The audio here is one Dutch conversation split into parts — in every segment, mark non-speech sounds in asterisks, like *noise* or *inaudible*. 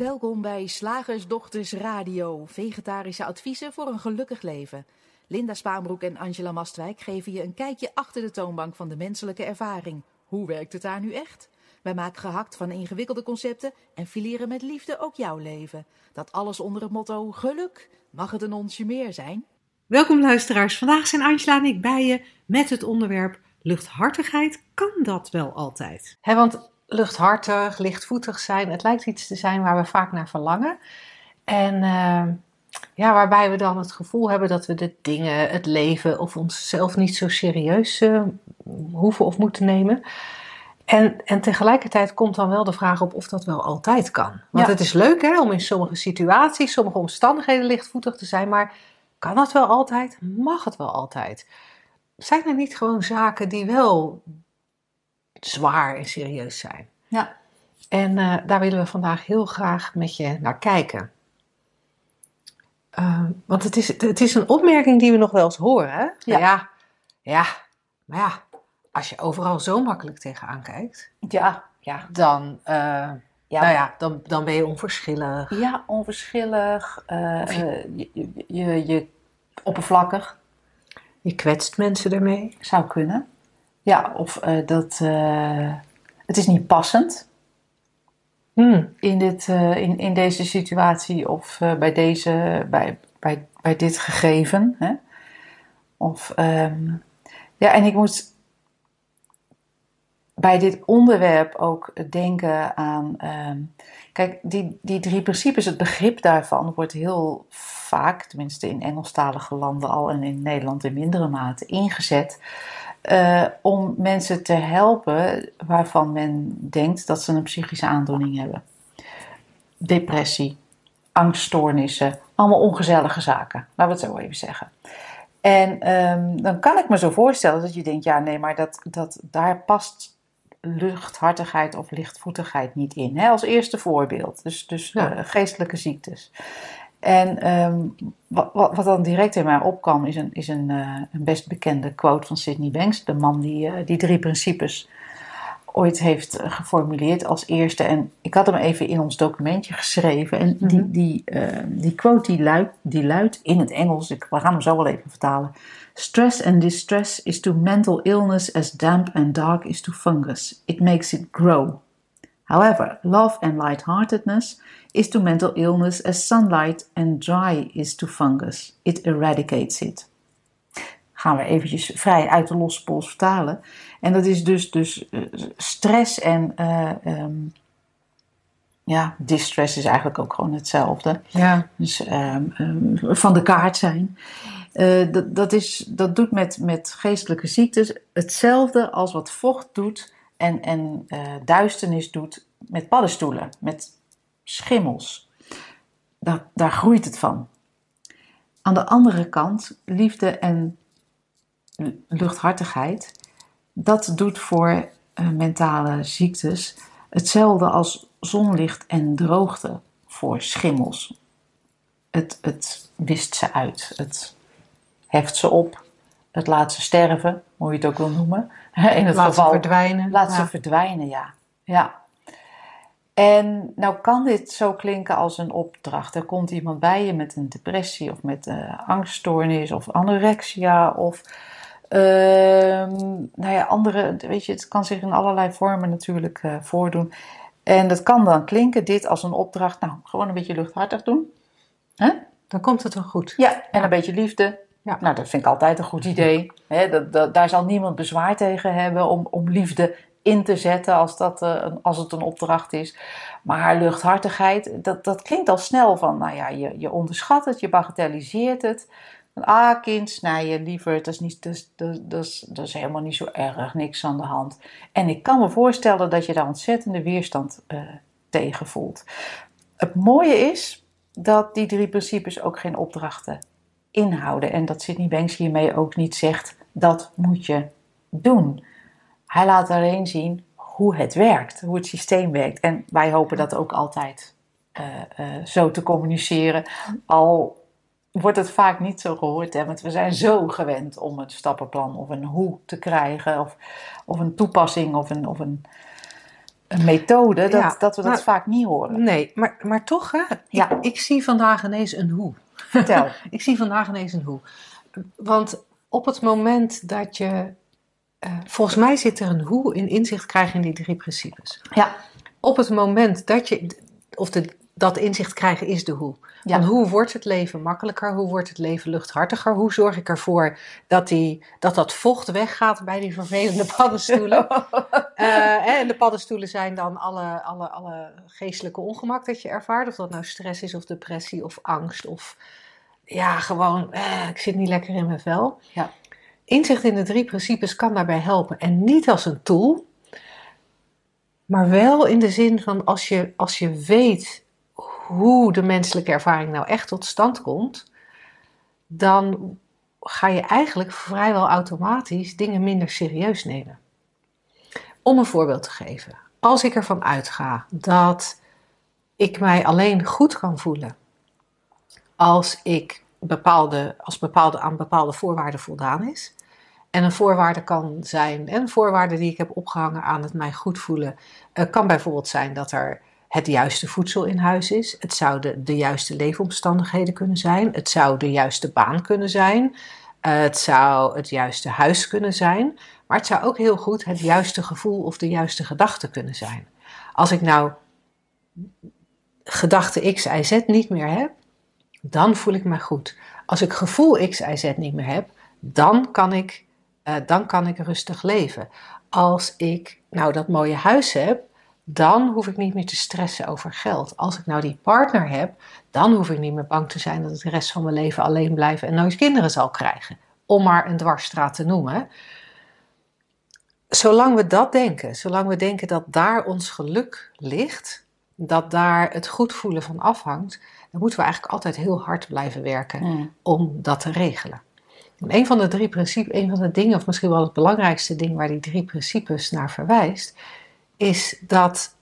Welkom bij Slagersdochters Radio, vegetarische adviezen voor een gelukkig leven. Linda Spaanbroek en Angela Mastwijk geven je een kijkje achter de toonbank van de menselijke ervaring. Hoe werkt het daar nu echt? Wij maken gehakt van ingewikkelde concepten en fileren met liefde ook jouw leven. Dat alles onder het motto geluk. Mag het een onsje meer zijn? Welkom luisteraars, vandaag zijn Angela en ik bij je met het onderwerp luchthartigheid. Kan dat wel altijd? He, want luchthartig, lichtvoetig zijn, het lijkt iets te zijn waar we vaak naar verlangen. En uh, ja, waarbij we dan het gevoel hebben dat we de dingen, het leven of onszelf niet zo serieus uh, hoeven of moeten nemen. En, en tegelijkertijd komt dan wel de vraag op of dat wel altijd kan. Want Ja. het is leuk hè, om in sommige situaties, sommige omstandigheden lichtvoetig te zijn, maar kan dat wel altijd? Mag het wel altijd? Zijn er niet gewoon zaken die wel zwaar en serieus zijn? Ja. En eh, daar willen we vandaag heel graag met je naar kijken. Eh, want het is, het is een opmerking die we nog wel eens horen. Hè? Ja. ja, ja, maar ja, als je overal zo makkelijk tegenaan kijkt, Ja, ja. dan, eh, Ja, nou ja, dan, dan ben je onverschillig. ja onverschillig, eh, Of je- je, je, je, je oppervlakkig Je kwetst mensen ermee. zou kunnen. Ja, of eh, dat eh, het is niet passend Hmm. in, dit, eh, in, in deze situatie of bij, deze, bij, bij, bij dit gegeven. Hè? Of, ehm, ja, en ik moet bij dit onderwerp ook denken aan. ehm, kijk, die, die drie principes, het begrip daarvan wordt heel vaak, tenminste in Engelstalige landen al en in Nederland in mindere mate, ingezet. Eh, om mensen te helpen waarvan men denkt dat ze een psychische aandoening hebben. Depressie, angststoornissen, allemaal ongezellige zaken, laten we het zo even zeggen. En ehm, dan kan ik me zo voorstellen dat je denkt, ja nee, maar dat, dat, daar past luchthartigheid of lichtvoetigheid niet in. Hè? Als eerste voorbeeld, dus, dus Ja. eh, geestelijke ziektes. En ehm, wat, wat, wat dan direct in mij opkwam is, een, is een, eh, een best bekende quote van Sidney Banks, de man die eh, die drie principes ooit heeft geformuleerd als eerste. En ik had hem even in ons documentje geschreven. En die, Mhm. die, eh, die quote die luidt, die luidt in het Engels, ik, we gaan hem zo wel even vertalen. Stress and distress is to mental illness as damp and dark is to fungus. It makes it grow. However, love and lightheartedness is to mental illness as sunlight and dry is to fungus. It eradicates it. Gaan we eventjes vrij uit de losse pols vertalen. En dat is dus, dus eh, stress en eh, ehm, ja, distress is eigenlijk ook gewoon hetzelfde. Ja. Dus ehm, ehm, van de kaart zijn. Eh, dat, dat, is, dat doet met, met geestelijke ziektes hetzelfde als wat vocht doet en, en eh, duisternis doet met paddenstoelen, met schimmels. Daar, daar groeit het van. Aan de andere kant, liefde en luchthartigheid, dat doet voor eh, mentale ziektes hetzelfde als zonlicht en droogte voor schimmels. Het, het wist ze uit, het heft ze op, het laat ze sterven, hoe je het ook wil noemen. In het Laat ze geval verdwijnen. Laat ze verdwijnen, ja. ja. En nou kan dit zo klinken als een opdracht. Er komt iemand bij je met een depressie of met eh, angststoornis of anorexia of ehm, nou ja, andere, weet je, het kan zich in allerlei vormen natuurlijk eh, voordoen. En dat kan dan klinken, dit als een opdracht, nou, gewoon een beetje luchthartig doen. Hè? Dan komt het wel goed. Ja, en een beetje liefde. Ja. Nou, dat vind ik altijd een goed idee. Dat, dat, daar zal niemand bezwaar tegen hebben om, om liefde in te zetten als, dat, eh, als het een opdracht is. Maar luchthartigheid, dat, dat klinkt al snel van, nou ja, je, je onderschat het, je bagatelliseert het. Ah, kind, snijden, liever, dat is, niet, dat, is, dat is helemaal niet zo erg, niks aan de hand. En ik kan me voorstellen dat je daar ontzettende weerstand eh, tegen voelt. Het mooie is dat die drie principes ook geen opdrachten inhouden. En dat Sidney Banks hiermee ook niet zegt, dat moet je doen. Hij laat alleen zien hoe het werkt, hoe het systeem werkt. En wij hopen dat ook altijd eh, eh, zo te communiceren. Al wordt het vaak niet zo gehoord, hè, want we zijn zo gewend om een stappenplan of een hoe te krijgen, of, of een toepassing of een, of een een methode dat, Ja, dat we dat maar- vaak niet horen. Nee, maar, maar toch, hè? Ja. Ik, ik zie vandaag ineens een hoe. Vertel. *laughs* Ik zie vandaag ineens een hoe. Want op het moment dat je. eh, volgens mij zit er een hoe in inzicht krijgen in die drie principes. Ja. Op het moment dat je. Of de, dat inzicht krijgen is de hoe. Ja. Van hoe wordt het leven makkelijker? Hoe wordt het leven luchthartiger? Hoe zorg ik ervoor dat, die, dat dat vocht weggaat bij die vervelende paddenstoelen? *laughs* Eh, en de paddenstoelen zijn dan alle, alle, alle geestelijke ongemak dat je ervaart. Of dat nou stress is of depressie of angst of ja, gewoon eh, ik zit niet lekker in mijn vel. Ja. Inzicht in de drie principes kan daarbij helpen. En niet als een tool, maar wel in de zin van als je, als je weet hoe de menselijke ervaring nou echt tot stand komt, dan ga je eigenlijk vrijwel automatisch dingen minder serieus nemen. Om een voorbeeld te geven. Als ik ervan uitga dat ik mij alleen goed kan voelen als ik bepaalde, als bepaalde, aan bepaalde voorwaarden voldaan is. En een voorwaarde kan zijn, en voorwaarde die ik heb opgehangen aan het mij goed voelen, eh, kan bijvoorbeeld zijn dat er het juiste voedsel in huis is. Het zouden de juiste leefomstandigheden kunnen zijn. Het zou de juiste baan kunnen zijn. Eh, het zou het juiste huis kunnen zijn. Maar het zou ook heel goed het juiste gevoel of de juiste gedachte kunnen zijn. Als ik nou gedachte X, Y, Z niet meer heb, dan voel ik me goed. Als ik gevoel X, Y, Z niet meer heb, dan kan ik, eh, dan kan ik rustig leven. Als ik nou dat mooie huis heb, dan hoef ik niet meer te stressen over geld. Als ik nou die partner heb, dan hoef ik niet meer bang te zijn dat ik de rest van mijn leven alleen blijf en nooit kinderen zal krijgen. Om maar een dwarsstraat te noemen. Zolang we dat denken, zolang we denken dat daar ons geluk ligt, dat daar het goed voelen van afhangt, dan moeten we eigenlijk altijd heel hard blijven werken Mm. om dat te regelen. En een van de drie principes, een van de dingen, of misschien wel het belangrijkste ding waar die drie principes naar verwijst, is dat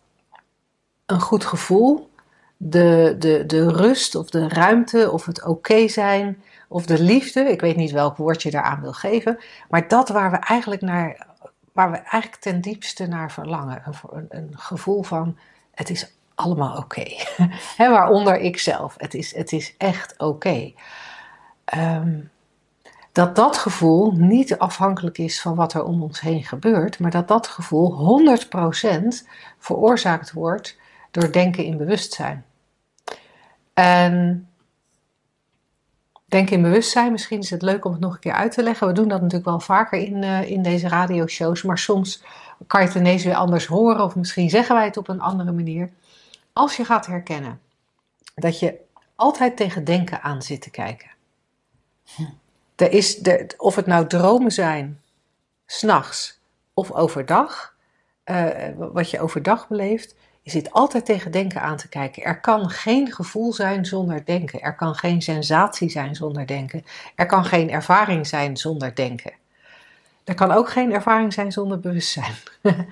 een goed gevoel, de, de, de rust of de ruimte of het oké zijn of de liefde, ik weet niet welk woord je daaraan wil geven, maar dat waar we eigenlijk naar, waar we eigenlijk ten diepste naar verlangen, een, een gevoel van het is allemaal oké. *laughs* Waaronder ik zelf, het is, het is echt oké. Ehm, dat dat gevoel niet afhankelijk is van wat er om ons heen gebeurt, maar dat dat gevoel 100% veroorzaakt wordt door denken in bewustzijn. En denken in bewustzijn, misschien is het leuk om het nog een keer uit te leggen. We doen dat natuurlijk wel vaker in, eh, in deze radioshows, maar soms kan je het ineens weer anders horen of misschien zeggen wij het op een andere manier. Als je gaat herkennen dat je altijd tegen denken aan zit te kijken. Er is, of het nou dromen zijn, s'nachts of overdag, eh, wat je overdag beleeft, je zit altijd tegen denken aan te kijken. Er kan geen gevoel zijn zonder denken. Er kan geen sensatie zijn zonder denken. Er kan geen ervaring zijn zonder denken. Er kan ook geen ervaring zijn zonder bewustzijn. *laughs*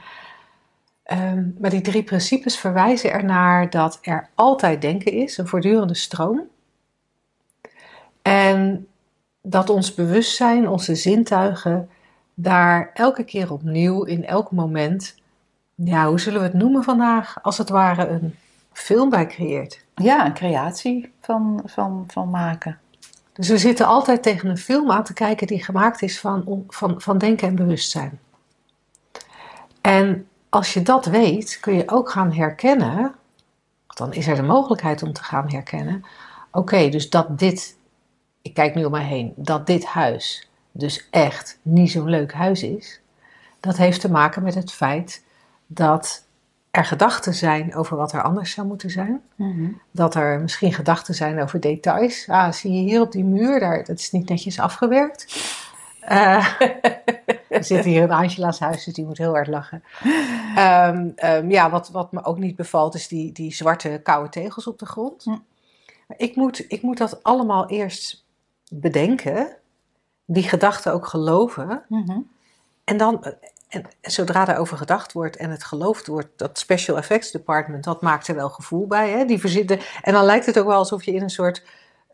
Ehm, maar die drie principes verwijzen ernaar dat er altijd denken is, een voortdurende stroom. En dat ons bewustzijn, onze zintuigen, daar elke keer opnieuw, in elk moment, ja, hoe zullen we het noemen vandaag, als het ware een film bij creëert. Ja, een creatie van, van, van maken. Dus we zitten altijd tegen een film aan te kijken die gemaakt is van, van, van denken en bewustzijn. En als je dat weet, kun je ook gaan herkennen, dan is er de mogelijkheid om te gaan herkennen, oké, dus dat dit, ik kijk nu om mij heen, dat dit huis dus echt niet zo'n leuk huis is, dat heeft te maken met het feit dat er gedachten zijn over wat er anders zou moeten zijn. Dat er misschien gedachten zijn over details. Ah, zie je hier op die muur, daar, dat is niet netjes afgewerkt. Uh, *laughs* *laughs* we zitten hier in Angela's huis, dus die moet heel hard lachen. Um, um, ja, wat, wat me ook niet bevalt, is die, die zwarte koude tegels op de grond. Hm. Ik, moet, ik moet dat allemaal eerst bedenken, die gedachten ook geloven. Mm-hmm. En dan, en zodra daarover gedacht wordt en het geloofd wordt, dat Special Effects Department, dat maakt er wel gevoel bij. Hè? Die verzitten, en dan lijkt het ook wel alsof je in een soort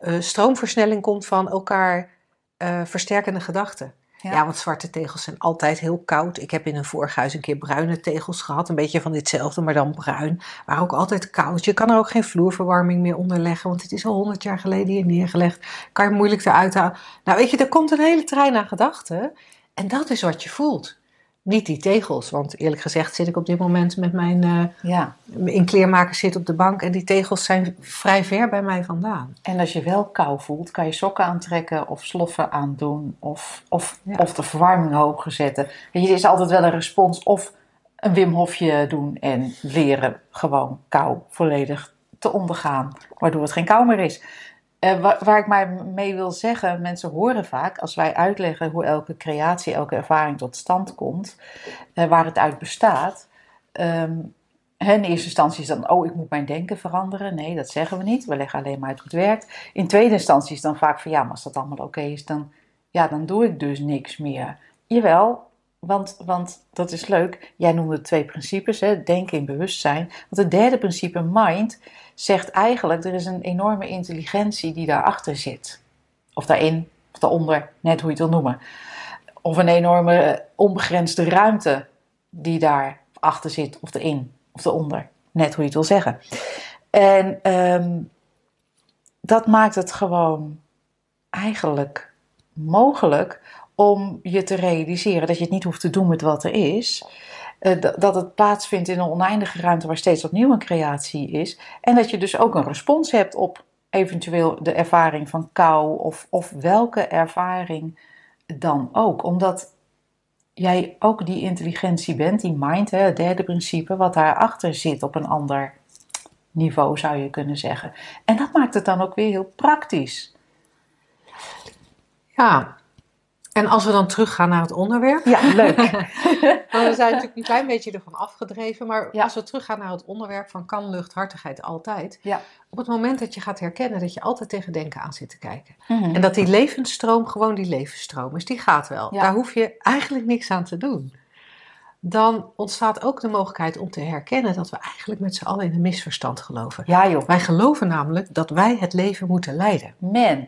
uh, stroomversnelling komt van elkaar uh, versterkende gedachten. Ja. Want zwarte tegels zijn altijd heel koud. Ik heb in een vorig huis een keer bruine tegels gehad. Een beetje van ditzelfde, maar dan bruin. Maar ook altijd koud. Je kan er ook geen vloerverwarming meer onder leggen. Want het is al honderd jaar geleden hier neergelegd. Kan je moeilijk eruit halen. Nou weet je, er komt een hele trein aan gedachten. En dat is wat je voelt. Niet die tegels. Want eerlijk gezegd zit ik op dit moment met mijn... eh, Ja. in kleermakers zit op de bank. En die tegels zijn vrij ver bij mij vandaan. En als je wel kou voelt, kan je sokken aantrekken of sloffen aandoen of, of, Ja. of de verwarming hoger zetten. Weet je, er is altijd wel een respons of een Wim Hofje doen en leren gewoon kou volledig te ondergaan, waardoor het geen kou meer is. Eh, waar, ik maar mee wil zeggen, mensen horen vaak als wij uitleggen hoe elke creatie, elke ervaring tot stand komt, eh, waar het uit bestaat. hè, in eerste instantie is dan, oh, ik moet mijn denken veranderen. Nee, dat zeggen we niet. We leggen alleen maar uit hoe het werkt. In tweede instantie is dan vaak van, ja, maar als dat allemaal oké is, dan, ja, dan doe ik dus niks meer. Jawel, want, want dat is leuk. Jij noemde twee principes, hè, denken in bewustzijn. Want het derde principe, mind, zegt eigenlijk, er is een enorme intelligentie die daarachter zit. Of daarin, of daaronder, net hoe je het wil noemen. Of een enorme onbegrensde ruimte die daarachter zit, of erin, of eronder. Net hoe je het wil zeggen. En ehm, dat maakt het gewoon eigenlijk mogelijk om je te realiseren dat je het niet hoeft te doen met wat er is. Eh, dat- het plaatsvindt in een oneindige ruimte waar steeds opnieuw een creatie is. En dat je dus ook een respons hebt op eventueel de ervaring van kou of, of welke ervaring dan ook. Omdat jij ook die intelligentie bent, die mind, hè, het derde principe, wat daarachter zit op een ander niveau zou je kunnen zeggen. En dat maakt het dan ook weer heel praktisch. Ja. En als we dan teruggaan naar het onderwerp. Ja, leuk. *laughs* Want we zijn natuurlijk een klein beetje ervan afgedreven. Maar Ja. als we teruggaan naar het onderwerp van kan luchthartigheid altijd. Ja. Op het moment dat je gaat herkennen dat je altijd tegen denken aan zit te kijken. Mhm. En dat die levensstroom gewoon die levensstroom is. Die gaat wel. Ja. Daar hoef je eigenlijk niks aan te doen. Dan ontstaat ook de mogelijkheid om te herkennen dat we eigenlijk met z'n allen in een misverstand geloven. Ja joh, Wij geloven namelijk dat wij het leven moeten leiden. man.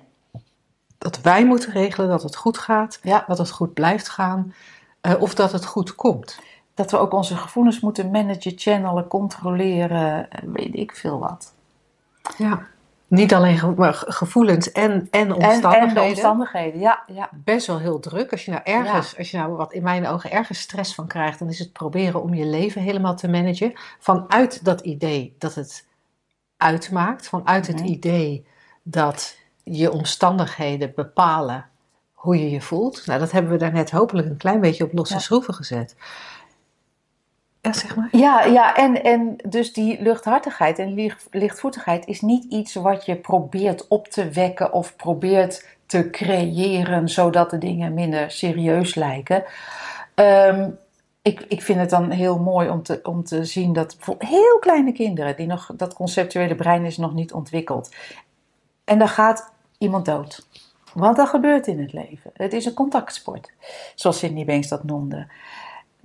Dat wij moeten regelen dat het goed gaat, Ja. dat het goed blijft gaan eh, of dat het goed komt. Dat we ook onze gevoelens moeten managen, channelen, controleren, eh, weet ik veel wat. Ja. Niet alleen ge- maar ge- gevoelens en, en En, omstandigheden. en de omstandigheden, ja. ja. Best wel heel druk. Als je nou ergens, als je nou wat in mijn ogen ergens stress van krijgt, dan is het proberen om je leven helemaal te managen. Vanuit dat idee dat het uitmaakt, vanuit het Mhm. idee dat je omstandigheden bepalen hoe je je voelt. Nou, dat hebben we daarnet hopelijk een klein beetje op losse Ja. schroeven gezet. Ja, zeg maar. Ja, ja en, en dus die luchthartigheid en licht- lichtvoetigheid is niet iets wat je probeert op te wekken of probeert te creëren zodat de dingen minder serieus lijken. Ehm, ik, ik vind het dan heel mooi om te, om te zien dat bijvoorbeeld heel kleine kinderen, die nog, dat conceptuele brein is nog niet ontwikkeld. En dan gaat iemand dood. Wat er gebeurt in het leven. Het is een contactsport, zoals Sidney Banks dat noemde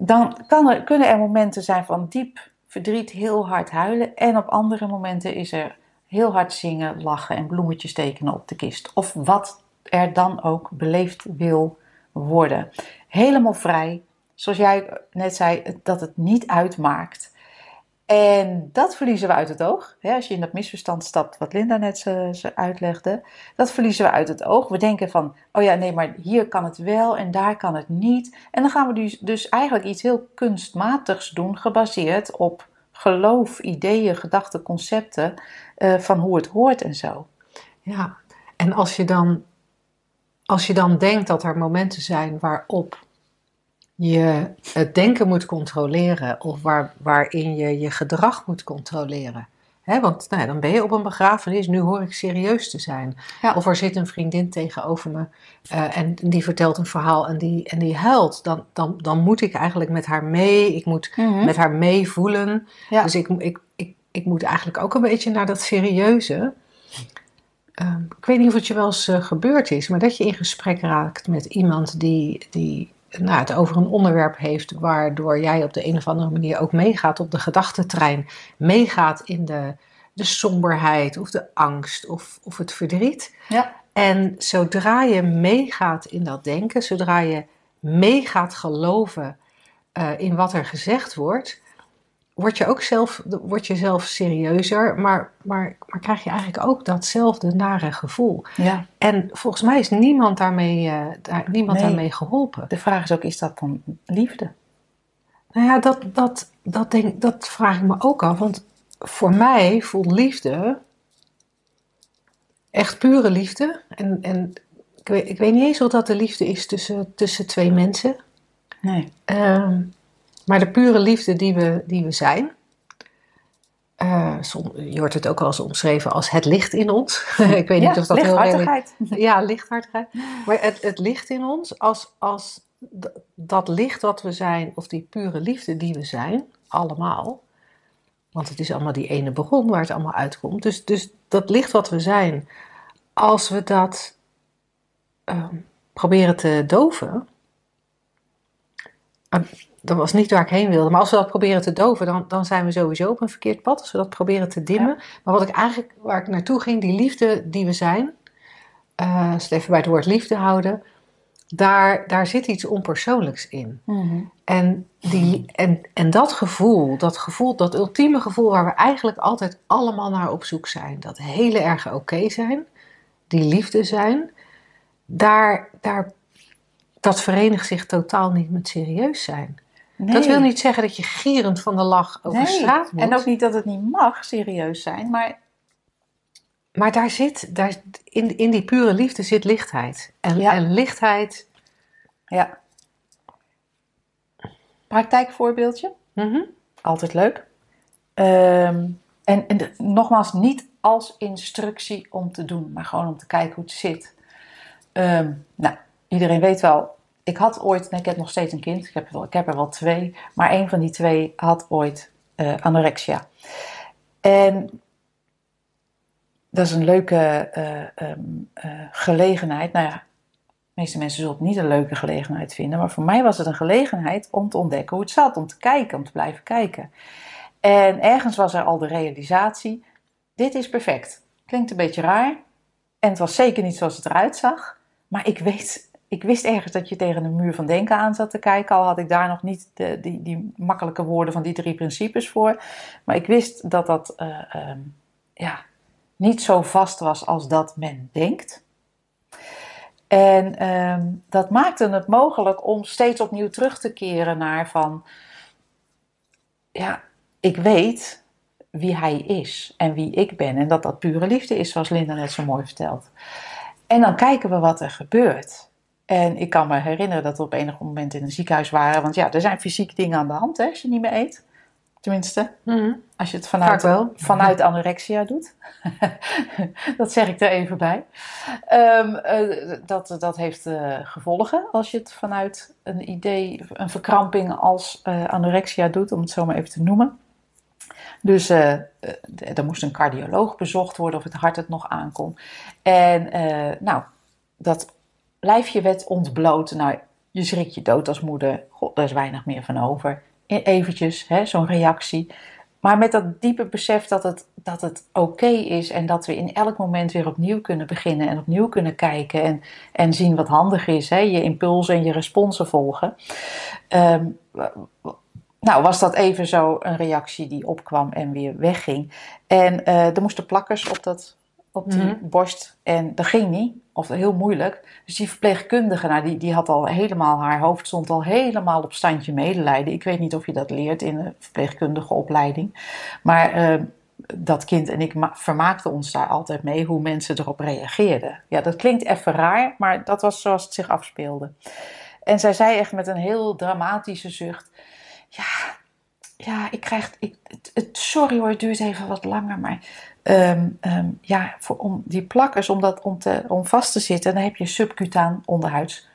dan kan er, kunnen er momenten zijn van diep verdriet, heel hard huilen. En op andere momenten is er heel hard zingen, lachen en bloemetjes tekenen op de kist. Of wat er dan ook beleefd wil worden. Helemaal vrij, zoals jij net zei, dat het niet uitmaakt. En dat verliezen we uit het oog. Als je in dat misverstand stapt, wat Linda net ze, ze uitlegde, dat verliezen we uit het oog. We denken van, oh ja, nee, maar hier kan het wel en daar kan het niet. En dan gaan we dus, dus eigenlijk iets heel kunstmatigs doen, gebaseerd op geloof, ideeën, gedachten, concepten eh, van hoe het hoort en zo. Ja, en als je dan, als je dan denkt dat er momenten zijn waarop je het denken moet controleren of waar, waarin je je gedrag moet controleren. Hè, want nou ja, dan ben je op een begrafenis, nu hoor ik serieus te zijn. Ja. Of er zit een vriendin tegenover me eh, en die vertelt een verhaal en die, en die huilt. Dan, dan, dan moet ik eigenlijk met haar mee, ik moet met haar meevoelen. Ja. Dus ik, ik, ik, ik moet eigenlijk ook een beetje naar dat serieuze. Ehm, ik weet niet of het je wel eens eh, gebeurd is, maar dat je in gesprek raakt met iemand die, die nou, het over een onderwerp heeft, waardoor jij op de een of andere manier ook meegaat op de gedachtentrein, meegaat in de, de somberheid of de angst of, of het verdriet. Ja. En zodra je meegaat in dat denken, zodra je mee gaat geloven eh, in wat er gezegd wordt, word je ook zelf, word je zelf serieuzer, maar, maar, maar krijg je eigenlijk ook datzelfde nare gevoel. Ja. En volgens mij is niemand daarmee, eh, daar, niemand Nee. daarmee geholpen. De vraag is ook, is dat dan liefde? Nou ja, dat, dat, dat, denk, dat vraag ik me ook af. Want voor mij voelt liefde echt pure liefde. En, en ik, weet, ik weet niet eens wat dat de liefde is tussen, tussen twee mensen. Nee. Ehm, maar de pure liefde die we, die we zijn. Eh, som- je hoort het ook wel eens omschreven als het licht in ons. *laughs* ik weet niet of dat heel redelijk ja, lichthartigheid. Maar het, het licht in ons, als, als dat licht wat we zijn, of die pure liefde die we zijn, allemaal. Want het is allemaal die ene bron waar het allemaal uitkomt. Dus, dus dat licht wat we zijn, als we dat ehm, proberen te doven. Dat was niet waar ik heen wilde. Maar als we dat proberen te doven, dan, dan zijn we sowieso op een verkeerd pad. Als we dat proberen te dimmen. Maar wat ik eigenlijk, waar ik naartoe ging, die liefde die we zijn. eh, als we het even bij het woord liefde houden. Daar, daar zit iets onpersoonlijks in. Mhm. En, die, en, en dat gevoel, dat gevoel, dat ultieme gevoel waar we eigenlijk altijd allemaal naar op zoek zijn. Dat hele erge oké zijn, die liefde zijn. Daar, daar, dat verenigt zich totaal niet met serieus zijn. Nee. Dat wil niet zeggen dat je gierend van de lach over Nee. straat moet. En ook niet dat het niet mag serieus zijn, maar Maar daar zit, daar, in, in die pure liefde zit lichtheid. En, Ja. en lichtheid. ja. Praktijkvoorbeeldje, mhm. altijd leuk. Ehm, en en de- nogmaals, niet als instructie om te doen, maar gewoon om te kijken hoe het zit. Ehm, nou, iedereen weet wel, ik had ooit, nee, ik heb nog steeds een kind, ik heb, er wel, ik heb er wel twee, maar een van die twee had ooit eh, anorexia. En dat is een leuke eh, ehm, eh, gelegenheid. Nou ja, de meeste mensen zullen het niet een leuke gelegenheid vinden, maar voor mij was het een gelegenheid om te ontdekken hoe het zat, om te kijken, om te blijven kijken. En ergens was er al de realisatie: dit is perfect. Klinkt een beetje raar. En het was zeker niet zoals het eruit zag. Maar ik, weet, ik wist ergens dat je tegen een muur van denken aan zat te kijken. Al had ik daar nog niet de, die, die makkelijke woorden van die drie principes voor. Maar ik wist dat dat eh, ehm, ja, niet zo vast was als dat men denkt. En ehm, dat maakte het mogelijk om steeds opnieuw terug te keren naar van... Ja, ik weet wie hij is en wie ik ben. En dat dat pure liefde is, zoals Linda net zo mooi vertelt. En dan kijken we wat er gebeurt. En ik kan me herinneren dat we op enig moment in een ziekenhuis waren. Want ja, er zijn fysieke dingen aan de hand hè, als je niet meer eet. Tenminste, Mhm. als je het vanuit, vanuit anorexia doet. *laughs* dat zeg ik er even bij. Ehm, eh, dat, dat heeft eh, gevolgen als je het vanuit een idee, een verkramping als eh, anorexia doet, om het zo maar even te noemen. Dus eh, er moest een cardioloog bezocht worden of het hart het nog aankon. En eh, nou, dat lijfje werd ontbloot. Nou, je schrikt je dood als moeder. God, daar is weinig meer van over. E- Eventjes, hè, zo'n reactie. Maar met dat diepe besef dat het, dat het oké is en dat we in elk moment weer opnieuw kunnen beginnen en opnieuw kunnen kijken en, en zien wat handig is, hè, je impulsen en je responsen volgen. Ehm, nou, was dat even zo een reactie die opkwam en weer wegging. En eh, er moesten plakkers op, dat, op die Mhm. borst en dat ging niet, of heel moeilijk. Dus die verpleegkundige, nou, die, die had al helemaal, haar hoofd stond al helemaal op standje medelijden. Ik weet niet of je dat leert in een verpleegkundige opleiding. Maar eh, dat kind en ik ma- vermaakten ons daar altijd mee hoe mensen erop reageerden. Ja, dat klinkt even raar, maar dat was zoals het zich afspeelde. En zij zei echt met een heel dramatische zucht: Ja, ja ik krijg. Ik, het- sorry hoor, het duurt even wat langer, maar. Ehm, ehm, ja, voor, om die plakkers, om, dat, om, te, om vast te zitten, dan heb je subcutaan onderhuids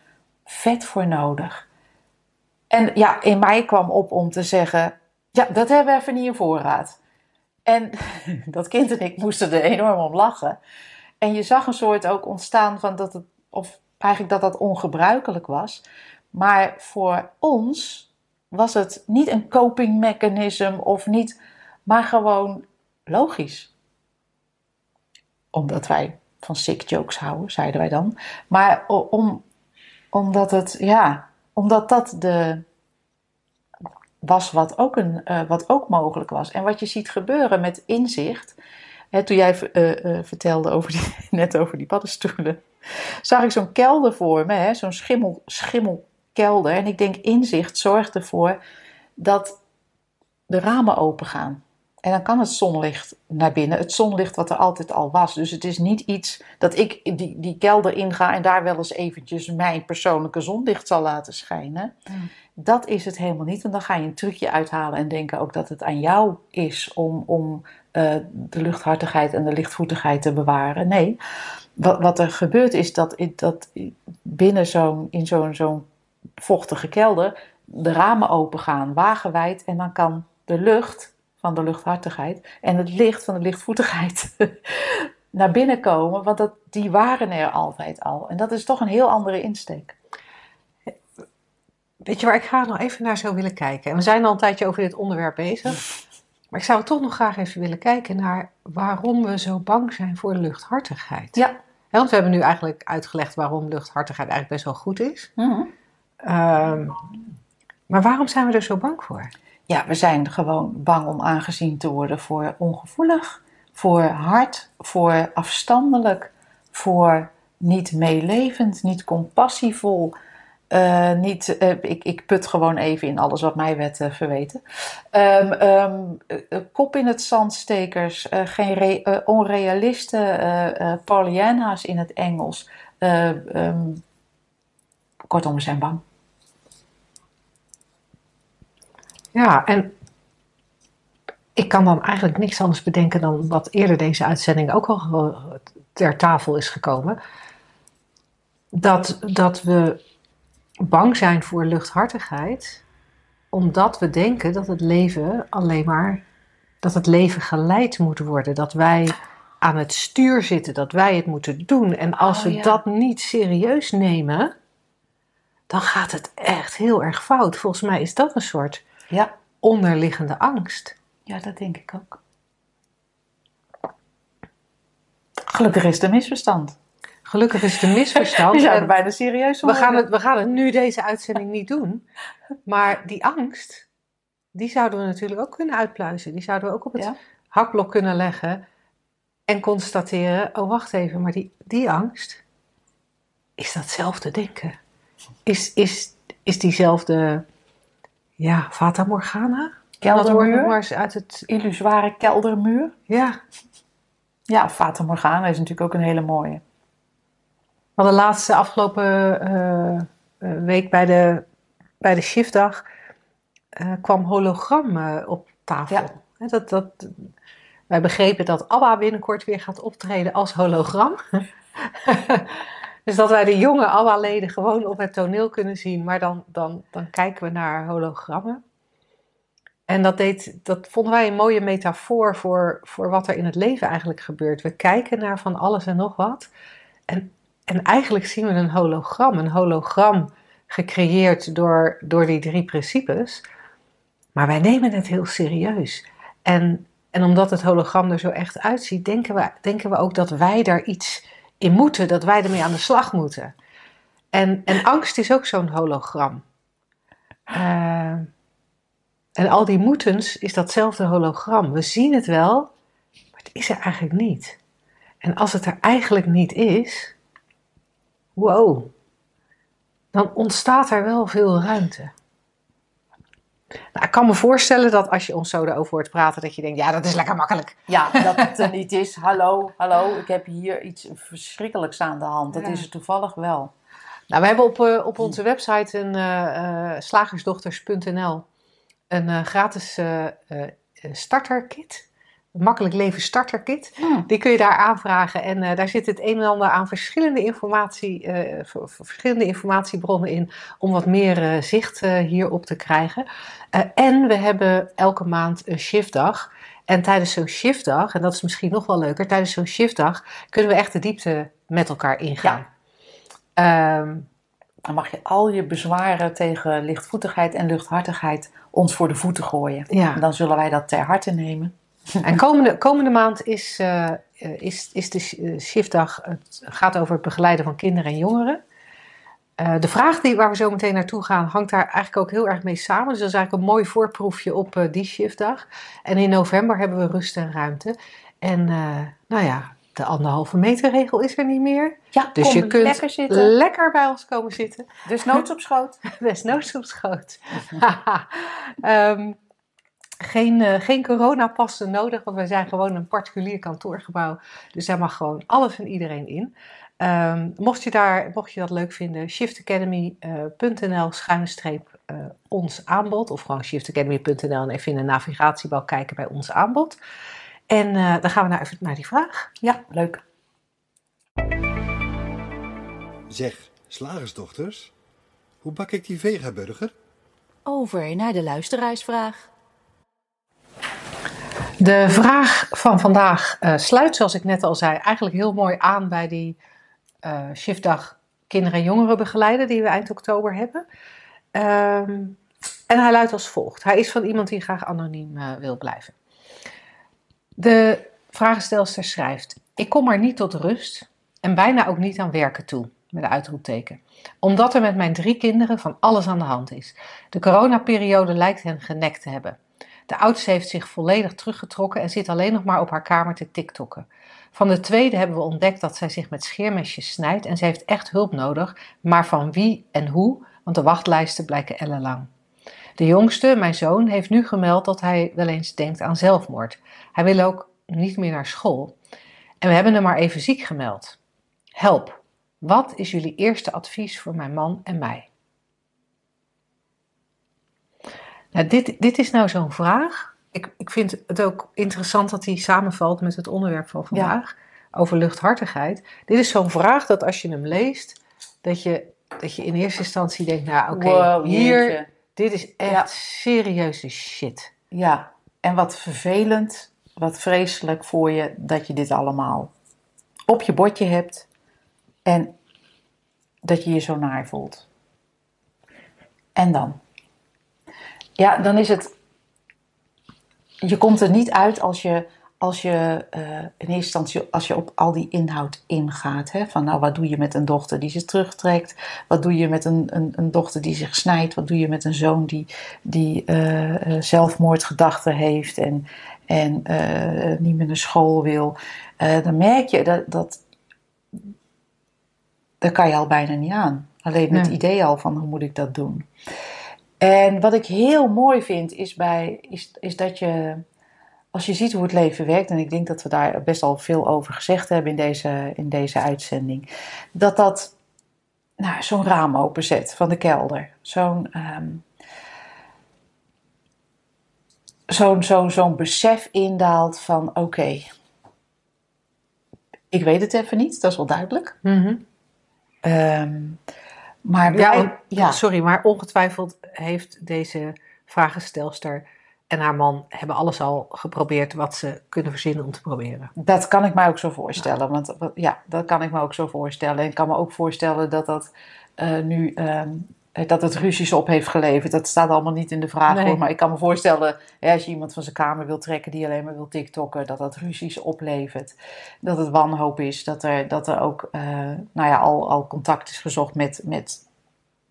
vet voor nodig. En ja, in mij kwam op om te zeggen: Ja, dat hebben we even niet in voorraad. En *laughs* dat kind en ik moesten er enorm om lachen. En je zag een soort ook ontstaan van dat het, of eigenlijk dat dat ongebruikelijk was. Maar voor ons was het niet een coping mechanism of niet, maar gewoon logisch. Omdat wij van sick jokes houden, zeiden wij dan. Maar om, omdat het, ja, omdat dat de, was wat ook, een, uh, wat ook mogelijk was. En wat je ziet gebeuren met inzicht. Hè, toen jij uh, uh, vertelde over *laughs* net over die paddenstoelen, zag ik zo'n kelder voor me, zo'n schimmel, schimmelkelder. En ik denk, inzicht zorgt ervoor dat de ramen open gaan. En dan kan het zonlicht naar binnen. Het zonlicht wat er altijd al was. Dus het is niet iets dat ik die, die kelder inga en daar wel eens eventjes mijn persoonlijke zonlicht zal laten schijnen. Dat is het helemaal niet. Want dan ga je een trucje uithalen en denken ook dat het aan jou is om, om uh, de luchthartigheid en de lichtvoetigheid te bewaren. Nee, wat, wat er gebeurt is dat, dat binnen zo'n, in zo'n zo'n vochtige kelder de ramen open gaan, wagenwijd. En dan kan de lucht van de luchthartigheid en het licht van de lichtvoetigheid *laughs* naar binnen komen. Want dat, die waren er altijd al. En dat is toch een heel andere insteek. Weet je waar ik graag nog even naar zou willen kijken? En we zijn al een tijdje over dit onderwerp bezig. *laughs* Maar ik zou toch nog graag even willen kijken naar waarom we zo bang zijn voor luchthartigheid. Ja. want we hebben nu eigenlijk uitgelegd waarom luchthartigheid eigenlijk best wel goed is. Mm maar waarom zijn we er zo bang voor? Ja, we zijn gewoon bang om aangezien te worden voor ongevoelig, voor hard, voor afstandelijk, voor niet meelevend, niet compassievol. Uh, niet, uh, ik, ik put gewoon even in alles wat mij werd uh, verweten. Um, kop in het zandstekers, geen re, onrealisten, Pollyanna's in het Engels. Um, kortom, we zijn bang. Ja, en ik kan dan eigenlijk niks anders bedenken dan wat eerder deze uitzending ook al ter tafel is gekomen. Dat, dat we bang zijn voor luchthartigheid, omdat we denken dat het leven alleen maar, dat het leven geleid moet worden. Dat wij aan het stuur zitten, dat wij het moeten doen. En als oh, we dat niet serieus nemen, dan gaat het echt heel erg fout. Volgens mij is dat een soort ja. onderliggende angst. Ja, dat denk ik ook. Gelukkig is het een misverstand. Gelukkig is het een misverstand. *laughs* We zouden bijna serieus we gaan, het, we gaan het nu deze uitzending niet doen. *laughs* Maar die angst, die zouden we natuurlijk ook kunnen uitpluizen. Die zouden we ook op het hakblok kunnen leggen. En constateren, oh wacht even, maar die, die angst, is datzelfde denken? Is, is, is diezelfde ja, Fata Morgana. Keldermuur. uit het... Illusoire keldermuur. Ja. Ja, Fata Morgana is natuurlijk ook een hele mooie. We hadden laatste afgelopen uh, week bij de, bij de shiftdag uh, kwam hologram op tafel. Ja. Dat, dat, wij begrepen dat ABBA binnenkort weer gaat optreden als hologram. *laughs* Dus dat wij de jonge ABBA-leden gewoon op het toneel kunnen zien, maar dan, dan, dan kijken we naar hologrammen. En dat, deed, dat vonden wij een mooie metafoor voor, voor wat er in het leven eigenlijk gebeurt. We kijken naar van alles en nog wat. En, en eigenlijk zien we een hologram. Een hologram gecreëerd door, door die drie principes. Maar wij nemen het heel serieus. En, en omdat het hologram er zo echt uitziet, denken we, denken we ook dat wij daar iets in moeten, dat wij ermee aan de slag moeten. En, en angst is ook zo'n hologram. Uh, en al die moetens is datzelfde hologram. We zien het wel, maar het is er eigenlijk niet. En als het er eigenlijk niet is, wow, dan ontstaat er wel veel ruimte. Nou, ik kan me voorstellen dat als je ons zo erover hoort praten, dat je denkt, ja, dat is lekker makkelijk. Ja, *laughs* dat het er niet is. Hallo, hallo, ik heb hier iets verschrikkelijks aan de hand. Dat is er toevallig wel. Nou, we hebben op, uh, op onze website een uh, slagersdochters.nl een gratis starterkit makkelijk leven starter kit. Hmm. Die kun je daar aanvragen en uh, daar zit het een en ander aan verschillende, informatie, uh, verschillende informatiebronnen in om wat meer uh, zicht hierop te krijgen. en we hebben elke maand een shiftdag. En tijdens zo'n shiftdag, en dat is misschien nog wel leuker, tijdens zo'n shiftdag kunnen we echt de diepte met elkaar ingaan. Ja. Um, dan mag je al je bezwaren tegen lichtvoetigheid en luchthartigheid ons voor de voeten gooien. Ja. En dan zullen wij dat ter harte nemen. En komende, komende maand is, uh, is, is de shiftdag, het gaat over het begeleiden van kinderen en jongeren. Eh, de vraag die, waar we zo meteen naartoe gaan, hangt daar eigenlijk ook heel erg mee samen. Dus dat is eigenlijk een mooi voorproefje op eh, die shiftdag. En in november hebben we rust en ruimte. En eh, nou ja, de anderhalve meter regel is er niet meer. Ja, Dus je kunt lekker zitten. lekker bij ons komen zitten. Dus noods op schoot. *laughs* Desnoods op schoot. *laughs* Ehm, geen, eh, geen coronapassen nodig, want wij zijn gewoon een particulier kantoorgebouw. Dus daar mag gewoon alles en iedereen in. Ehm, mocht, je daar, mocht je dat leuk vinden, shiftacademy.nl schuine streep eh, ons aanbod. Of gewoon shiftacademy.nl en even in de navigatiebalk kijken bij ons aanbod. En eh, dan gaan we nou even naar die vraag. Ja, leuk. Zeg, slagersdochters, hoe bak ik die vegaburger? Over naar de luisteraarsvraag. De vraag van vandaag eh, sluit, zoals ik net al zei, eigenlijk heel mooi aan bij die eh, shiftdag kinderen en jongeren begeleiden die we eind oktober hebben. Ehm, en hij luidt als volgt. Hij is van iemand die graag anoniem eh, wil blijven. De vragenstelster schrijft: Ik kom maar niet tot rust en bijna ook niet aan werken toe. Met een uitroepteken. Omdat er met mijn drie kinderen van alles aan de hand is. De coronaperiode lijkt hen genekt te hebben. De oudste heeft zich volledig teruggetrokken en zit alleen nog maar op haar kamer te tiktokken. Van de tweede hebben we ontdekt dat zij zich met scheermesjes snijdt en ze heeft echt hulp nodig, maar van wie en hoe, want de wachtlijsten blijken ellenlang. De jongste, mijn zoon, heeft nu gemeld dat hij wel eens denkt aan zelfmoord. Hij wil ook niet meer naar school. En we hebben hem maar even ziek gemeld. Help, wat is jullie eerste advies voor mijn man en mij? Dit, dit is nou zo'n vraag. Ik, ik vind het ook interessant dat die samenvalt met het onderwerp van vandaag. Over luchthartigheid. Dit is zo'n vraag dat als je hem leest, dat je, dat je in eerste instantie denkt, nou oké, Wow, hier, jeetje. dit is echt Ja. serieuze shit. Ja, en wat vervelend, wat vreselijk voor je dat je dit allemaal op je bordje hebt en dat je je zo naar voelt. En dan? Ja, dan is het. Je komt er niet uit als je, als je eh, in eerste instantie als je op al die inhoud ingaat. Hè? Van nou, wat doe je met een dochter die zich terugtrekt? Wat doe je met een, een, een dochter die zich snijdt? Wat doe je met een zoon die, die eh, eh, zelfmoordgedachten heeft en, en niet meer naar school wil? Dan merk je dat, dat. Daar kan je al bijna niet aan. Alleen het Nee. idee al van hoe moet ik dat doen. En wat ik heel mooi vind is, bij, is, is dat je, als je ziet hoe het leven werkt, en ik denk dat we daar best al veel over gezegd hebben in deze, in deze uitzending, dat dat nou, zo'n raam openzet van de kelder. Zo'n ehm, zo'n zo'n zo'n besef indaalt van oké, ik weet het even niet, dat is wel duidelijk. Ja, want- ja, Sorry, maar ongetwijfeld heeft deze vragenstelster en haar man hebben alles al geprobeerd wat ze kunnen verzinnen om te proberen. Dat kan ik mij ook zo voorstellen. Want wat- ja, dat kan ik me ook zo voorstellen. En ik kan me ook voorstellen dat dat eh, nu ehm, dat het ruzies op heeft geleverd. Dat staat allemaal niet in de vraag Nee. hoor. Maar ik kan me voorstellen, hè, als je iemand van zijn kamer wil trekken die alleen maar wil TikTokken, dat dat ruzies oplevert. Dat het wanhoop is. Dat er, dat er ook eh, nou ja, al, al contact is gezocht met, met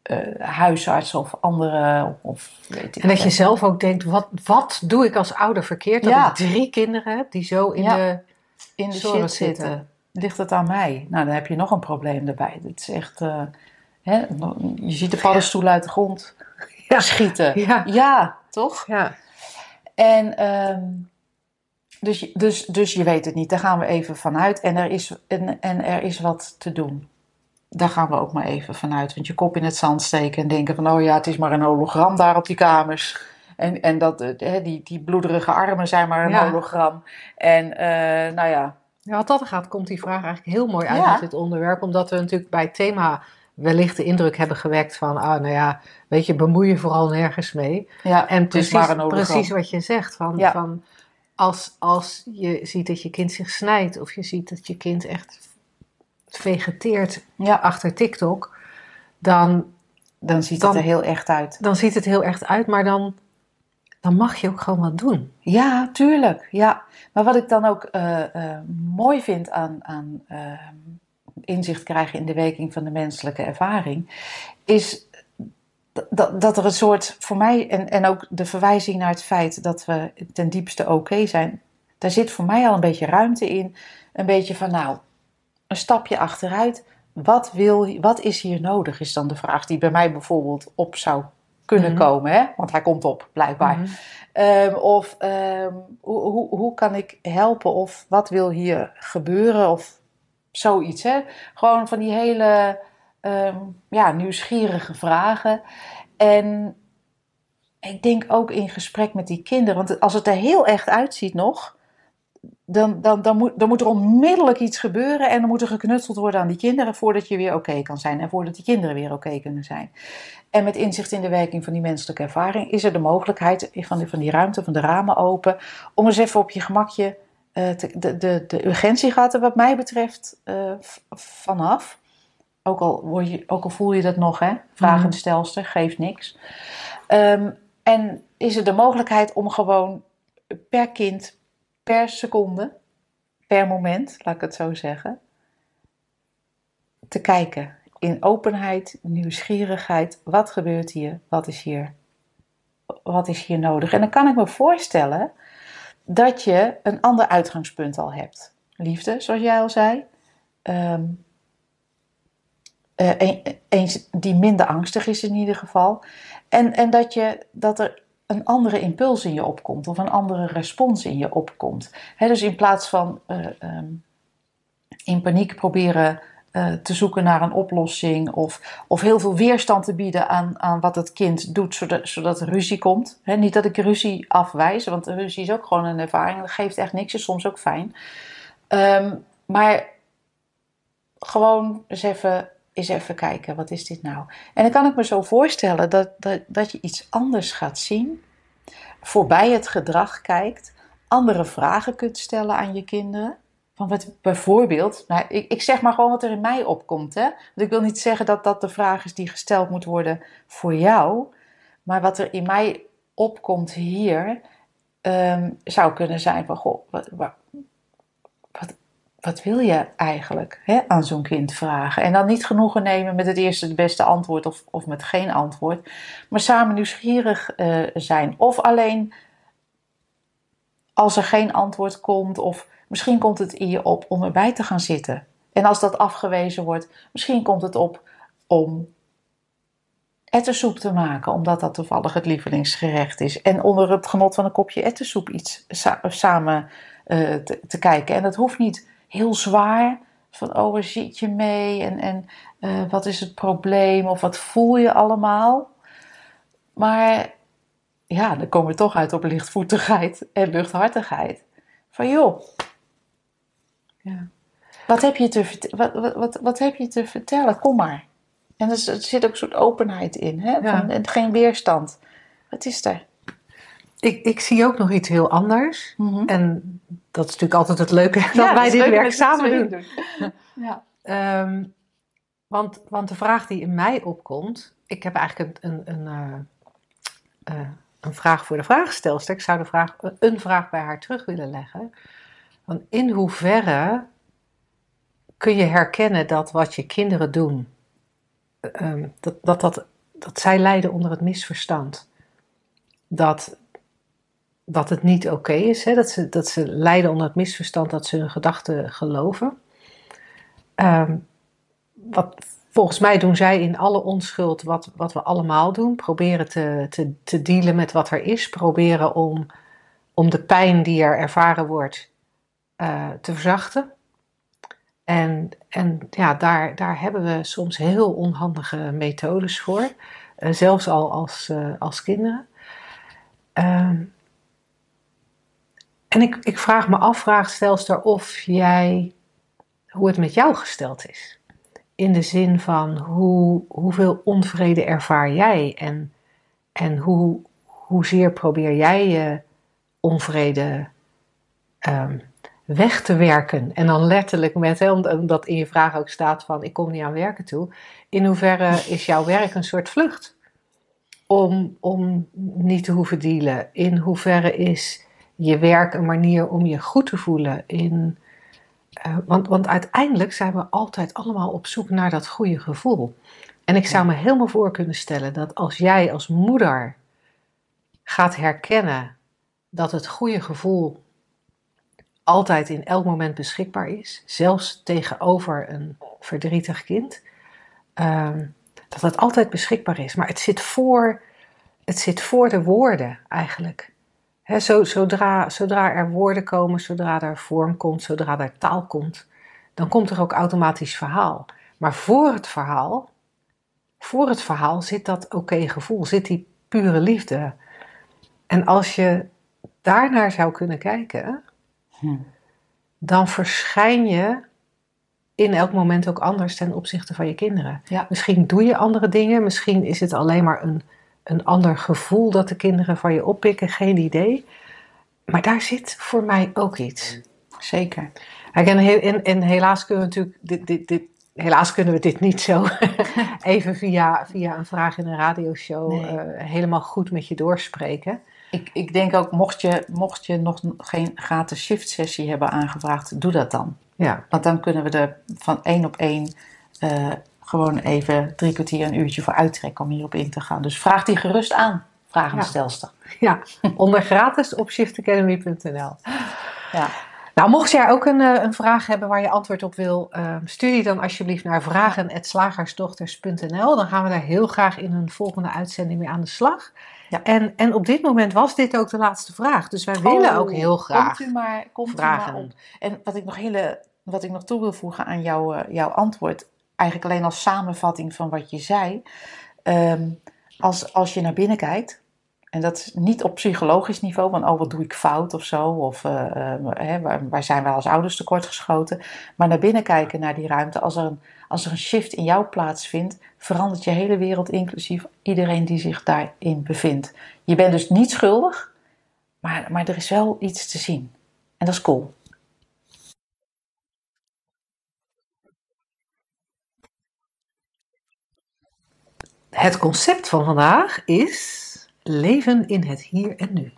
eh, huisartsen of andere. Of, weet ik En dat je zelf ook denkt, wat, wat doe ik als ouder verkeerd? Dat Ja. ik drie kinderen heb die zo in Ja. de in de zorg shit zitten. zitten. Ligt het aan mij? Nou, dan heb je nog een probleem erbij. Het is echt. eh, hè, je ziet de paddenstoelen uit de grond *laughs* Ja. schieten. Ja. Ja, toch? Ja, En ehm, dus, je- dus, dus je weet het niet. Daar gaan we even vanuit. En er is, en, en er is wat te doen. Daar gaan we ook maar even vanuit. Want je kop in het zand steken en denken van... oh ja, het is maar een hologram daar op die kamers. En, en dat, eh, hè, die, die bloederige armen zijn maar een Ja. hologram. En eh, nou ja, Ja, wat dat gaat, komt die vraag eigenlijk heel mooi uit met dit onderwerp. Omdat we natuurlijk bij het thema wellicht de indruk hebben gewekt van... ah, nou ja, weet je, bemoei je vooral nergens mee. ja En is precies, precies wat je zegt. Van, Ja. van als, als je ziet dat je kind zich snijdt... of je ziet dat je kind echt vegeteert Ja, achter TikTok... dan, dan ziet Dan- het er heel echt uit. dan ziet het heel echt uit. Maar dan, dan mag je ook gewoon wat doen. Ja, tuurlijk. Ja. Maar wat ik dan ook eh, eh, mooi vind aan, aan eh, inzicht krijgen in de werking van de menselijke ervaring, is dat, dat er een soort, voor mij, en, en ook de verwijzing naar het feit dat we ten diepste oké zijn, daar zit voor mij al een beetje ruimte in. Een beetje van, nou, een stapje achteruit. Wat, wil, wat is hier nodig, is dan de vraag die bij mij bijvoorbeeld op zou kunnen Mhm. komen. Hè? Want hij komt op, blijkbaar. Mhm. Ehm, of ehm, hoe, hoe, hoe kan ik helpen? Of wat wil hier gebeuren? Of zoiets. Hè? Gewoon van die hele ehm, ja, nieuwsgierige vragen. En ik denk ook in gesprek met die kinderen. Want als het er heel echt uitziet nog. Dan, dan, dan, moet, er onmiddellijk iets gebeuren. En dan moet er geknutseld worden aan die kinderen. Voordat je weer oké kan zijn. En voordat die kinderen weer oké kunnen zijn. En met inzicht in de werking van die menselijke ervaring is er de mogelijkheid van die, van die ruimte, van de ramen open, om eens even op je gemakje de, de, de urgentie gaat er wat mij betreft eh, vanaf. Ook al, word je, ook al voel je dat nog, hè? Vragend stelster, geeft niks. Ehm, en is er de mogelijkheid om gewoon per kind, per seconde, per moment, laat ik het zo zeggen, te kijken in openheid, nieuwsgierigheid. Wat gebeurt hier? Wat is hier? Wat is hier nodig? En dan kan ik me voorstellen dat je een ander uitgangspunt al hebt. Liefde, zoals jij al zei. Ehm, eh, een, eens die minder angstig is in ieder geval. En, en dat, je, dat er een andere impuls in je opkomt of een andere respons in je opkomt. Dus in plaats van eh, ehm, in paniek proberen eh, te zoeken naar een oplossing of, of heel veel weerstand te bieden aan, aan wat het kind doet, zodat, zodat er ruzie komt. Niet dat ik ruzie afwijs, want ruzie is ook gewoon een ervaring. Dat geeft echt niks, is soms ook fijn. Ehm, maar gewoon eens even, eens even kijken, wat is dit nou? En dan kan ik me zo voorstellen dat, dat, dat je iets anders gaat zien, voorbij het gedrag kijkt, andere vragen kunt stellen aan je kinderen. Van wat bijvoorbeeld, nou, ik, ik zeg maar gewoon wat er in mij opkomt. Hè? Want ik wil niet zeggen dat dat de vraag is die gesteld moet worden voor jou. Maar wat er in mij opkomt hier, ehm, zou kunnen zijn van, goh, wat, wat, wat, wil je eigenlijk hè, aan zo'n kind vragen? En dan niet genoegen nemen met het eerste het beste antwoord of, of met geen antwoord. Maar samen nieuwsgierig eh, zijn. Of alleen als er geen antwoord komt of misschien komt het in je op om erbij te gaan zitten. En als dat afgewezen wordt, misschien komt het op om ettensoep te maken, omdat dat toevallig het lievelingsgerecht is. En onder het genot van een kopje ettensoep iets sa- samen eh, te, te kijken. En dat hoeft niet heel zwaar, van oh, waar zit je mee en, en eh, wat is het probleem of wat voel je allemaal. Maar ja, dan komen we toch uit op lichtvoetigheid en luchthartigheid. Van joh, Ja. wat heb je te, wat, wat, wat, wat heb je te vertellen? Kom maar. En er, z- er zit ook een soort openheid in, hè? Van, en geen weerstand. Wat is er? Ik, ik zie ook nog iets heel anders. Mhm. En dat is natuurlijk altijd het leuke *laughs* dat Ja, wij dit leuk werk samen doen. Ja. Ehm, want, want de vraag die in mij opkomt, ik heb eigenlijk een, een, een, eh, eh, een vraag voor de vraagstelster. Ik zou de vraag, een vraag bij haar terug willen leggen. Want in hoeverre kun je herkennen dat wat je kinderen doen, ehm, dat, dat, dat, dat zij lijden onder het misverstand? Dat, dat het niet oké is, hè? Dat, ze, dat ze lijden onder het misverstand dat ze hun gedachten geloven. Ehm, wat volgens mij doen zij in alle onschuld wat, wat we allemaal doen. Proberen te, te, te dealen met wat er is. Proberen om, om de pijn die er ervaren wordt eh, te verzachten. En, en ja, daar, daar hebben we soms heel onhandige methodes voor. Eh, zelfs al als, eh, als kinderen. Ehm, en ik, ik vraag me af, vraagstelster, of jij, hoe het met jou gesteld is. In de zin van hoe, hoeveel onvrede ervaar jij en, en hoe, hoezeer probeer jij je onvrede ehm, weg te werken. En dan letterlijk met, hè, omdat in je vraag ook staat van ik kom niet aan werken toe. In hoeverre is jouw werk een soort vlucht? Om, om niet te hoeven dealen. In hoeverre is je werk een manier om je goed te voelen? In, Eh, want, want uiteindelijk zijn we altijd allemaal op zoek naar dat goede gevoel. En ik zou me helemaal voor kunnen stellen dat als jij als moeder gaat herkennen dat het goede gevoel altijd in elk moment beschikbaar is, zelfs tegenover een verdrietig kind, ehm, dat het altijd beschikbaar is. Maar het zit voor, het zit voor de woorden eigenlijk. Zodra, zodra er woorden komen, zodra er vorm komt, zodra er taal komt, dan komt er ook automatisch verhaal. Maar voor het verhaal, voor het verhaal zit dat oké gevoel, zit die pure liefde. En als je daarnaar zou kunnen kijken, dan verschijn je in elk moment ook anders ten opzichte van je kinderen. Ja. Misschien doe je andere dingen, misschien is het alleen maar een een ander gevoel dat de kinderen van je oppikken, geen idee. Maar daar zit voor mij ook iets. Zeker. En, en, helaas kunnen we natuurlijk dit, dit, dit, helaas kunnen we dit niet zo *laughs* even via, via een vraag in een radioshow uh, helemaal goed met je doorspreken. Ik, ik denk ook, mocht je, mocht je nog geen gratis shift sessie hebben aangevraagd, doe dat dan. Ja. Want dan kunnen we er van één op één uh, gewoon even drie kwartier, een uurtje voor uittrekken om hierop in te gaan. Dus vraag die gerust aan, vragenstelster. Ja, ja. onder gratis op shiftacademy.nl. Ja. Nou, mocht jij ook een, eh, een vraag hebben waar je antwoord op wil, uh, stuur die dan alsjeblieft naar vragen.slagersdochters.nl. Dan gaan we daar heel graag in een volgende uitzending mee aan de slag. Ja. En, en op dit moment was dit ook de laatste vraag. Dus wij willen oh, ook heel graag komt u maar, komt vragen. U maar op. En wat ik nog, hele, wat ik nog toe wil voegen aan jouw, uh, jouw antwoord eigenlijk alleen als samenvatting van wat je zei. Ehm, als, als je naar binnen kijkt, en dat is niet op psychologisch niveau, van oh wat doe ik fout of zo, of uh, waar, waar, zijn we als ouders tekortgeschoten. Maar naar binnen kijken naar die ruimte, als er, een, als er een shift in jou plaatsvindt, verandert je hele wereld, inclusief iedereen die zich daarin bevindt. Je bent dus niet schuldig, maar, maar er is wel iets te zien. En dat is cool. Het concept van vandaag is leven in het hier en nu.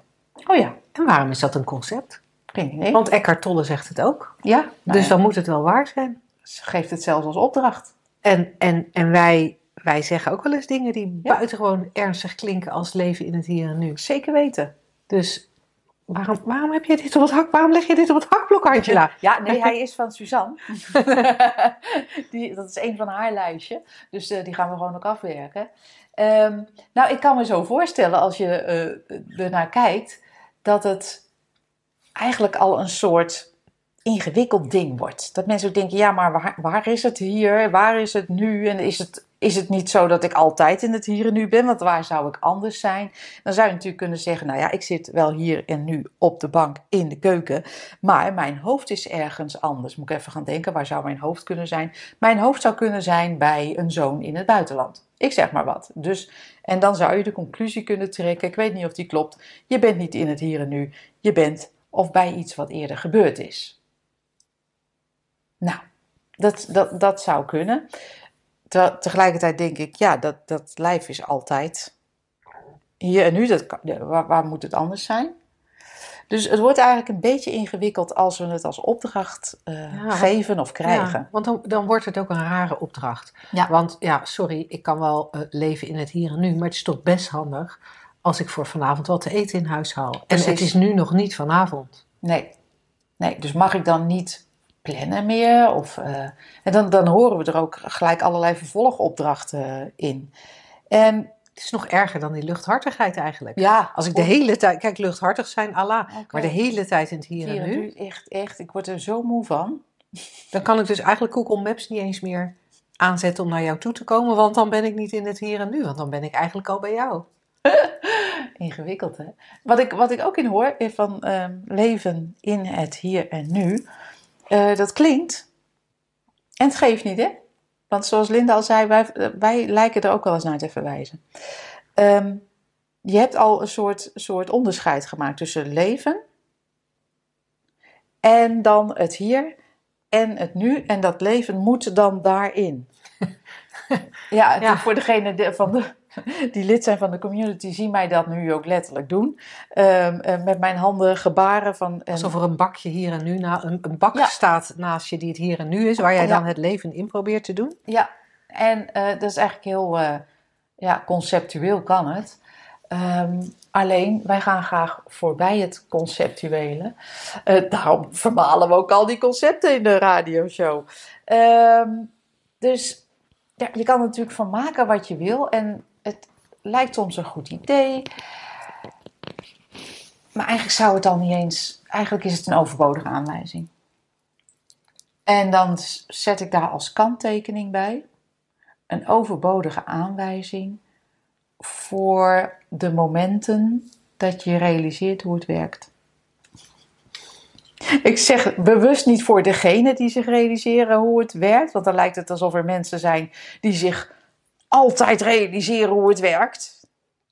Oh ja. En waarom is dat een concept? Geen idee. Want Eckhart Tolle zegt het ook. Ja. Nou dus dan moet het wel waar zijn. Ze geeft het zelfs als opdracht. En, en, en wij, wij zeggen ook wel eens dingen die buitengewoon ernstig klinken als leven in het hier en nu. Zeker weten. Dus Waarom, waarom heb je dit op het hak? Waarom leg je dit op het hakblok, Angela? Ja, nee, hij is van Suzanne. *laughs* die, dat is een van haar lijstje. Dus uh, die gaan we gewoon ook afwerken. Um, nou, ik kan me zo voorstellen als je uh, ernaar kijkt, dat het eigenlijk al een soort ingewikkeld ding wordt. Dat mensen ook denken, ja, maar waar, waar is het hier? Waar is het nu? En is het is het niet zo dat ik altijd in het hier en nu ben? Want waar zou ik anders zijn? Dan zou je natuurlijk kunnen zeggen: Nou ja, ik zit wel hier en nu op de bank in de keuken. Maar mijn hoofd is ergens anders. Moet ik even gaan denken: waar zou mijn hoofd kunnen zijn? Mijn hoofd zou kunnen zijn bij een zoon in het buitenland. Ik zeg maar wat. Dus, en dan zou je de conclusie kunnen trekken: ik weet niet of die klopt. Je bent niet in het hier en nu. Je bent of bij iets wat eerder gebeurd is. Nou, dat, dat, dat zou kunnen tegelijkertijd denk ik, ja, dat, dat lijf is altijd hier en nu. Dat, waar, waar moet het anders zijn? Dus het wordt eigenlijk een beetje ingewikkeld als we het als opdracht uh, geven of krijgen. Ja, want dan, dan wordt het ook een rare opdracht. Ja. Want ja, sorry, ik kan wel uh, leven in het hier en nu, maar het is toch best handig als ik voor vanavond wat te eten in huis haal. En het is nu nog niet vanavond. Nee. nee, dus mag ik dan niet plannen meer. Of, uh, en dan, dan horen we er ook gelijk allerlei vervolgopdrachten in. En het is nog erger dan die luchthartigheid eigenlijk. Ja. Als ik de hele tijd... Kijk, luchthartig zijn, Allah. Maar de hele tijd in het hier, en nu. Echt, echt. Ik word er zo moe van. *laughs* Dan kan ik dus eigenlijk Google Maps niet eens meer aanzetten om naar jou toe te komen. Want dan ben ik niet in het hier en nu. Want dan ben ik eigenlijk al bij jou. *laughs* Ingewikkeld, hè? Wat ik, wat ik ook in hoor, is van uh, leven in het hier en nu. Uh, dat klinkt. En het geeft niet, hè? Want zoals Linda al zei, wij, wij lijken er ook wel eens naar te verwijzen. Um, je hebt al een soort, soort onderscheid gemaakt tussen leven en dan het hier en het nu. En dat leven moet dan daarin. *laughs* ja, ja. voor degene van de *laughs* die lid zijn van de community zien mij dat nu ook letterlijk doen. Ehm, eh, met mijn handen gebaren van... en- Alsof er een bakje hier en nu, na, een, een bak Ja. staat naast je die het hier en nu is, waar jij Ja. dan het leven in probeert te doen. Ja, en eh, dat is eigenlijk heel eh, ja, conceptueel kan het. Ehm, alleen, wij gaan graag voorbij het conceptuele. Daarom vermalen we ook al die concepten in de radioshow. Ehm, dus ja, je kan er natuurlijk van maken wat je wil. En lijkt soms een goed idee. Maar eigenlijk zou het dan niet eens... Eigenlijk is het een overbodige aanwijzing. En dan zet ik daar als kanttekening bij een overbodige aanwijzing voor de momenten dat je realiseert hoe het werkt. Ik zeg bewust niet voor degene die zich realiseren hoe het werkt, want dan lijkt het alsof er mensen zijn die zich altijd realiseren hoe het werkt.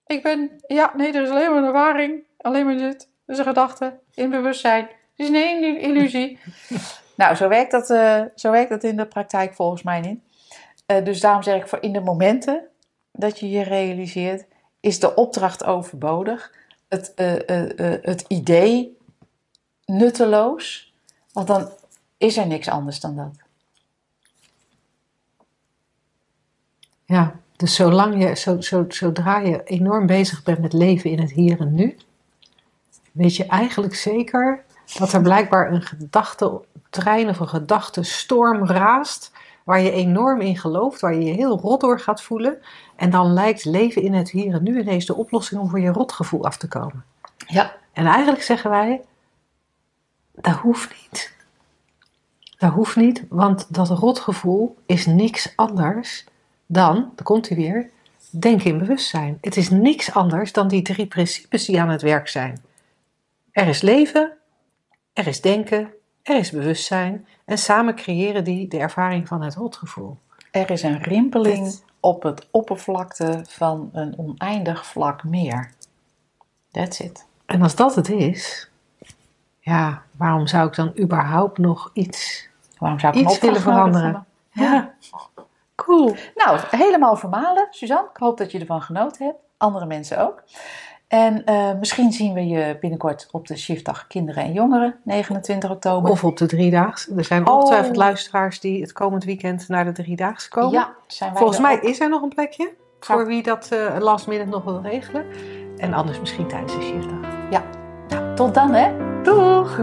Ik ben, ja, nee, er is alleen maar een ervaring, alleen maar dit, is een gedachte in bewustzijn. Het is een illusie. *laughs* nou, zo werkt, dat, eh, zo werkt dat in de praktijk volgens mij niet. Eh, dus daarom zeg ik voor in de momenten dat je je realiseert, is de opdracht overbodig. Het, eh, het idee nutteloos, want dan is er niks anders dan dat. Ja, dus zolang je, zo, zo, zodra je enorm bezig bent met leven in het hier en nu, weet je eigenlijk zeker dat er blijkbaar een gedachtentrein of een gedachtenstorm raast, waar je enorm in gelooft, waar je je heel rot door gaat voelen. En dan lijkt leven in het hier en nu ineens de oplossing om voor je rotgevoel af te komen. Ja, En eigenlijk zeggen wij, dat hoeft niet. Dat hoeft niet, want dat rotgevoel is niks anders dan, daar komt hij weer, denken in bewustzijn. Het is niks anders dan die drie principes die aan het werk zijn. Er is leven, er is denken, er is bewustzijn en samen creëren die de ervaring van het rotgevoel. er is een rimpeling op het oppervlakte van een oneindig vlak meer. That's it. En als dat het is, ja, waarom zou ik dan überhaupt nog iets... Waarom zou ik Iets willen veranderen. Ja. Cool. Nou, helemaal vermalen, Suzanne. Ik hoop dat je ervan genoten hebt. Andere mensen ook. En eh, misschien zien we je binnenkort op de Shiftdag Kinderen en Jongeren, 29 oktober. Of op de driedaagse. Er zijn Oh. ongetwijfeld luisteraars die het komend weekend naar de driedaagse komen. Ja, zijn wij Volgens mij ook. is er nog een plekje voor wie dat eh last minute nog wil regelen. En anders misschien tijdens de shiftdag. Tot dan, hè. Doeg!